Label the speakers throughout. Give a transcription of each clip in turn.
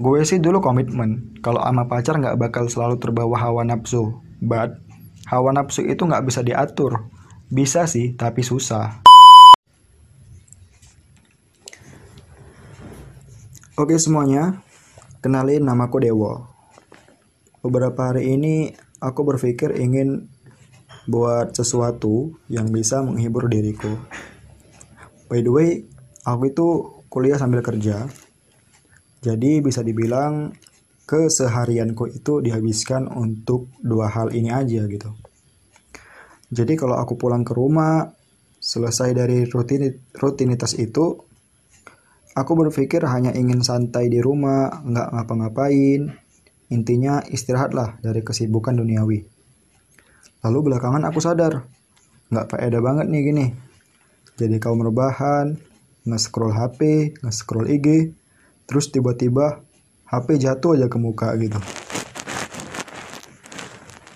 Speaker 1: Gue sih dulu komitmen kalau sama pacar nggak bakal selalu terbawa hawa nafsu. But hawa nafsu itu nggak bisa diatur. Bisa sih, tapi susah. Oke semuanya, kenalin namaku Dewo. Beberapa hari ini aku berpikir ingin buat sesuatu yang bisa menghibur diriku. By the way, aku itu kuliah sambil kerja. Jadi bisa dibilang keseharianku itu dihabiskan untuk dua hal ini aja gitu. Jadi kalau aku pulang ke rumah, selesai dari rutinitas itu, aku berpikir hanya ingin santai di rumah, nggak ngapa-ngapain. Intinya istirahatlah dari kesibukan duniawi. Lalu belakangan aku sadar, nggak faedah banget nih gini. Jadi kau merebahan, nge-scroll HP, nge-scroll IG, terus tiba-tiba HP jatuh aja ke muka gitu.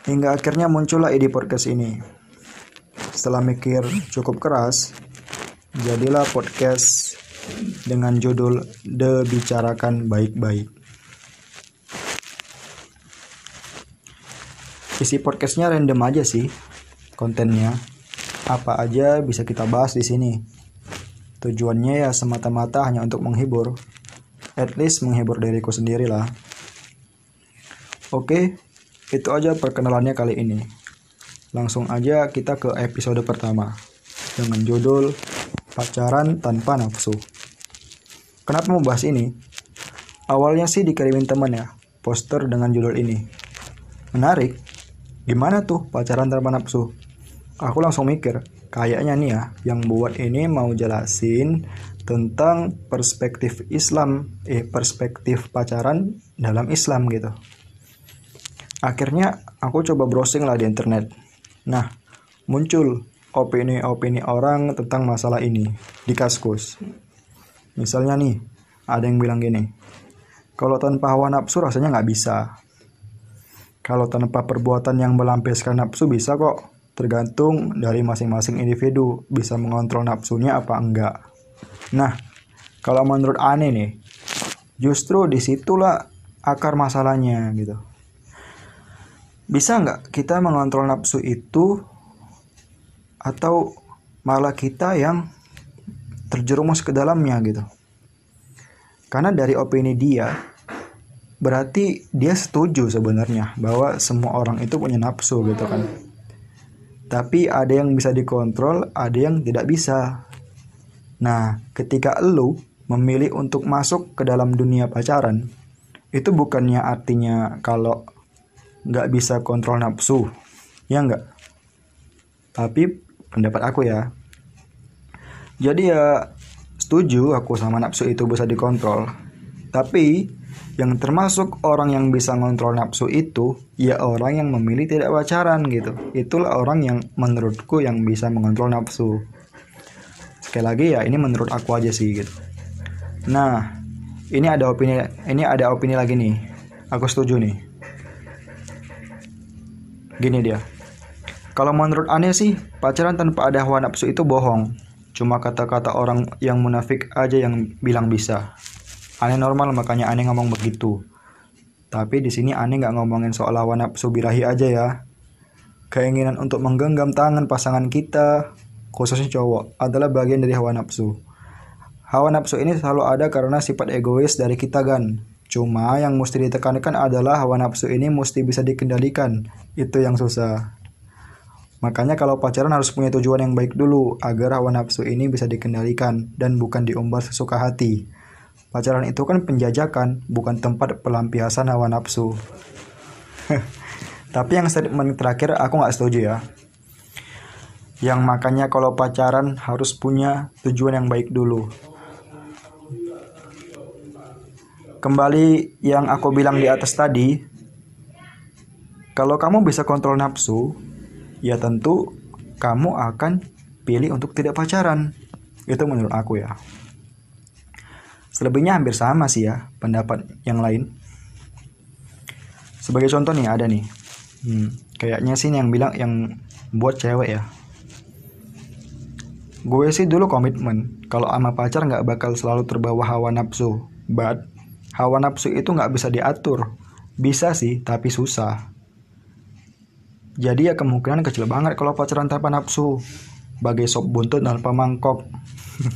Speaker 1: Hingga akhirnya muncullah ide podcast ini. Setelah mikir cukup keras, jadilah podcast dengan judul The Bicarakan Baik-Baik. Isi podcastnya random aja sih kontennya. Apa aja bisa kita bahas di sini. Tujuannya ya semata-mata hanya untuk menghibur at least menghibur diriku sendiri lah. Oke, itu aja perkenalannya kali ini. Langsung aja kita ke episode pertama dengan judul Pacaran Tanpa Nafsu. Kenapa mau bahas ini? Awalnya sih dikirimin teman ya, poster dengan judul ini. Menarik. Gimana tuh pacaran tanpa nafsu? Aku langsung mikir, kayaknya nih ya, yang buat ini mau jelasin tentang perspektif Islam, eh perspektif pacaran dalam Islam gitu. Akhirnya aku coba browsing lah di internet. Nah, muncul opini-opini orang tentang masalah ini di Kaskus. Misalnya nih, ada yang bilang gini, kalau tanpa hawa nafsu rasanya nggak bisa. Kalau tanpa perbuatan yang melampiaskan nafsu bisa kok, tergantung dari masing-masing individu bisa mengontrol nafsunya apa enggak. Nah, kalau menurut Ane nih, justru di situlah akar masalahnya gitu. Bisa nggak kita mengontrol nafsu itu atau malah kita yang terjerumus ke dalamnya gitu. Karena dari opini dia, berarti dia setuju sebenarnya bahwa semua orang itu punya nafsu gitu kan. Tapi ada yang bisa dikontrol, ada yang tidak bisa. Nah, ketika lu memilih untuk masuk ke dalam dunia pacaran, itu bukannya artinya kalau nggak bisa kontrol nafsu, ya nggak? Tapi pendapat aku ya. Jadi ya setuju aku sama nafsu itu bisa dikontrol. Tapi yang termasuk orang yang bisa ngontrol nafsu itu ya orang yang memilih tidak pacaran gitu. Itulah orang yang menurutku yang bisa mengontrol nafsu sekali lagi ya ini menurut aku aja sih gitu. Nah ini ada opini ini ada opini lagi nih. Aku setuju nih. Gini dia. Kalau menurut aneh sih pacaran tanpa ada hawa nafsu itu bohong. Cuma kata-kata orang yang munafik aja yang bilang bisa. Aneh normal makanya aneh ngomong begitu. Tapi di sini aneh nggak ngomongin soal hawa nafsu birahi aja ya. Keinginan untuk menggenggam tangan pasangan kita khususnya cowok, adalah bagian dari hawa nafsu. Hawa nafsu ini selalu ada karena sifat egois dari kita kan. Cuma yang mesti ditekankan adalah hawa nafsu ini mesti bisa dikendalikan. Itu yang susah. Makanya kalau pacaran harus punya tujuan yang baik dulu agar hawa nafsu ini bisa dikendalikan dan bukan diumbar sesuka hati. Pacaran itu kan penjajakan, bukan tempat pelampiasan hawa nafsu. Tapi yang statement terakhir aku nggak setuju ya yang makanya kalau pacaran harus punya tujuan yang baik dulu. Kembali yang aku bilang di atas tadi, kalau kamu bisa kontrol nafsu, ya tentu kamu akan pilih untuk tidak pacaran. Itu menurut aku ya. Selebihnya hampir sama sih ya pendapat yang lain. Sebagai contoh nih ada nih. Hmm, kayaknya sih yang bilang yang buat cewek ya Gue sih dulu komitmen kalau sama pacar nggak bakal selalu terbawa hawa nafsu. But hawa nafsu itu nggak bisa diatur. Bisa sih tapi susah. Jadi ya kemungkinan kecil banget kalau pacaran tanpa nafsu. Bagai sop buntut tanpa mangkok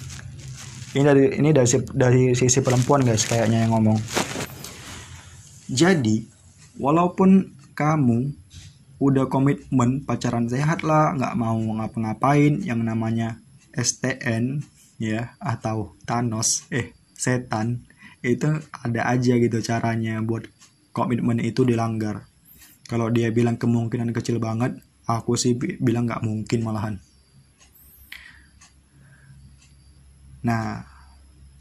Speaker 1: ini dari ini dari dari sisi perempuan guys kayaknya yang ngomong. Jadi walaupun kamu udah komitmen pacaran sehat lah nggak mau ngapa-ngapain yang namanya STN ya atau Thanos eh setan itu ada aja gitu caranya buat komitmen itu dilanggar. Kalau dia bilang kemungkinan kecil banget aku sih bilang nggak mungkin malahan. Nah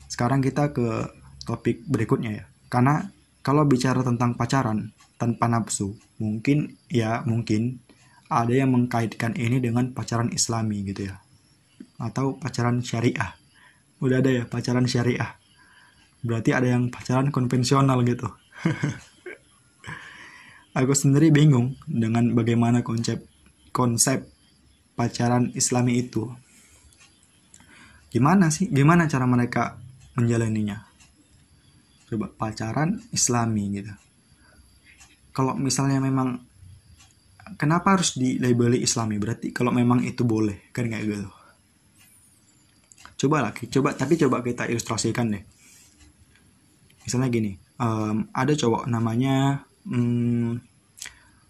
Speaker 1: sekarang kita ke topik berikutnya ya. Karena kalau bicara tentang pacaran tanpa nafsu mungkin ya mungkin ada yang mengkaitkan ini dengan pacaran islami gitu ya atau pacaran syariah. Udah ada ya pacaran syariah. Berarti ada yang pacaran konvensional gitu. Aku sendiri bingung dengan bagaimana konsep konsep pacaran islami itu. Gimana sih gimana cara mereka menjalaninya? Coba pacaran islami gitu. Kalau misalnya memang kenapa harus di labeli islami? Berarti kalau memang itu boleh kan kayak gitu coba lagi coba tapi coba kita ilustrasikan deh. Misalnya gini um, ada cowok namanya um,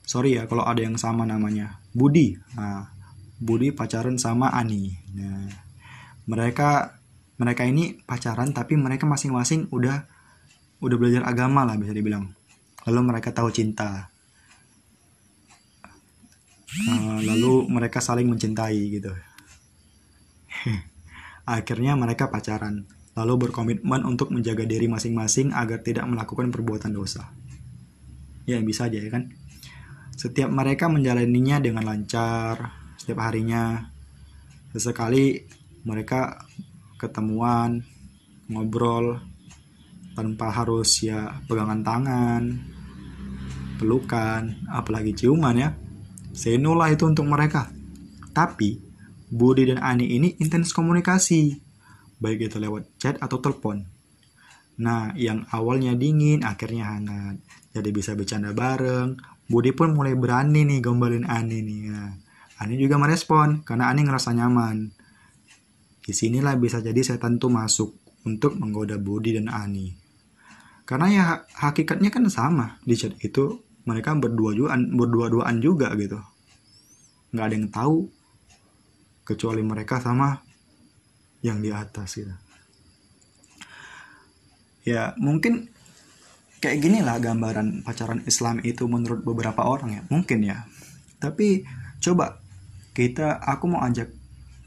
Speaker 1: sorry ya kalau ada yang sama namanya Budi. Nah Budi pacaran sama Ani. Nah mereka mereka ini pacaran tapi mereka masing-masing udah udah belajar agama lah bisa dibilang. Lalu mereka tahu cinta. Uh, lalu mereka saling mencintai gitu akhirnya mereka pacaran lalu berkomitmen untuk menjaga diri masing-masing agar tidak melakukan perbuatan dosa ya bisa aja ya kan setiap mereka menjalaninya dengan lancar setiap harinya sesekali mereka ketemuan ngobrol tanpa harus ya pegangan tangan pelukan, apalagi ciuman ya. Seno lah itu untuk mereka. Tapi, Budi dan Ani ini intens komunikasi, baik itu lewat chat atau telepon. Nah, yang awalnya dingin, akhirnya hangat. Jadi bisa bercanda bareng. Budi pun mulai berani nih gombalin Ani nih. Nah, Ani juga merespon, karena Ani ngerasa nyaman. Di sinilah bisa jadi setan tuh masuk untuk menggoda Budi dan Ani. Karena ya hakikatnya kan sama di chat itu mereka berdua-duaan berdua-duaan juga gitu nggak ada yang tahu kecuali mereka sama yang di atas gitu. Ya mungkin kayak gini lah gambaran pacaran Islam itu menurut beberapa orang ya. Mungkin ya. Tapi coba kita aku mau ajak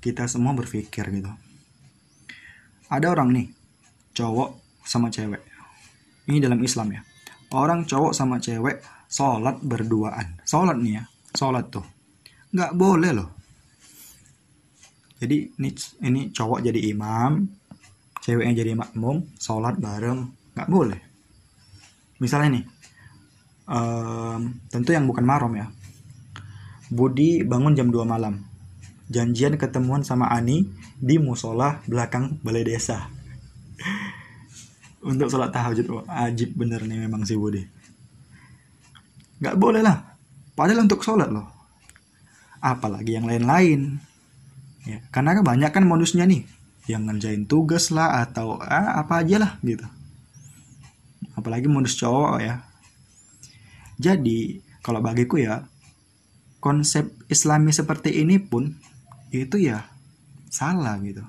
Speaker 1: kita semua berpikir gitu. Ada orang nih cowok sama cewek. Ini dalam Islam ya. Orang cowok sama cewek sholat berduaan. Sholat nih ya sholat tuh. Nggak boleh loh jadi ini ini cowok jadi imam ceweknya jadi makmum sholat bareng nggak boleh. Misalnya nih um, tentu yang bukan marom ya. Budi bangun jam 2 malam. Janjian ketemuan sama Ani di musola belakang balai desa. Untuk sholat tahajud wajib bener nih memang si Budi. Nggak boleh lah. Padahal untuk sholat loh. Apalagi yang lain-lain ya karena kan banyak kan modusnya nih. Yang ngerjain tugas lah atau ah, apa aja lah gitu. Apalagi modus cowok ya. Jadi kalau bagiku ya konsep islami seperti ini pun itu ya salah gitu.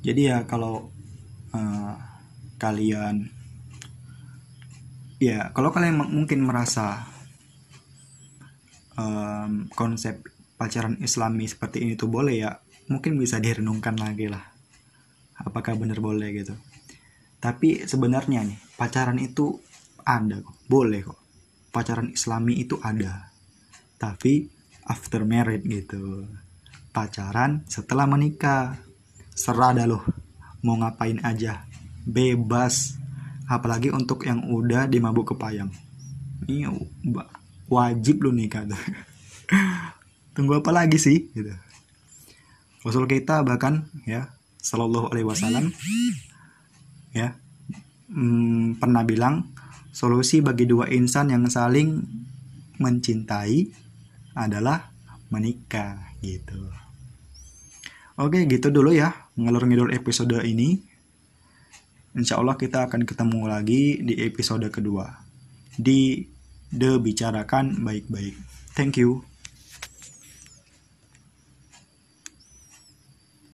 Speaker 1: Jadi ya kalau uh, kalian ya kalau kalian mungkin merasa um, konsep pacaran islami seperti ini tuh boleh ya? Mungkin bisa direnungkan lagi lah. Apakah benar boleh gitu? Tapi sebenarnya nih pacaran itu ada kok. Boleh kok. Pacaran islami itu ada. Tapi after married gitu. Pacaran setelah menikah. Serada loh mau ngapain aja. Bebas. Apalagi untuk yang udah dimabuk kepayang. Ini wajib lu nikah tuh tunggu apa lagi sih gitu Rasul kita bahkan ya Sallallahu Alaihi Wasallam ya hmm, pernah bilang solusi bagi dua insan yang saling mencintai adalah menikah gitu. Oke, gitu dulu ya ngalur ngidul episode ini. Insya Allah kita akan ketemu lagi di episode kedua. Di The Baik-Baik. Thank you.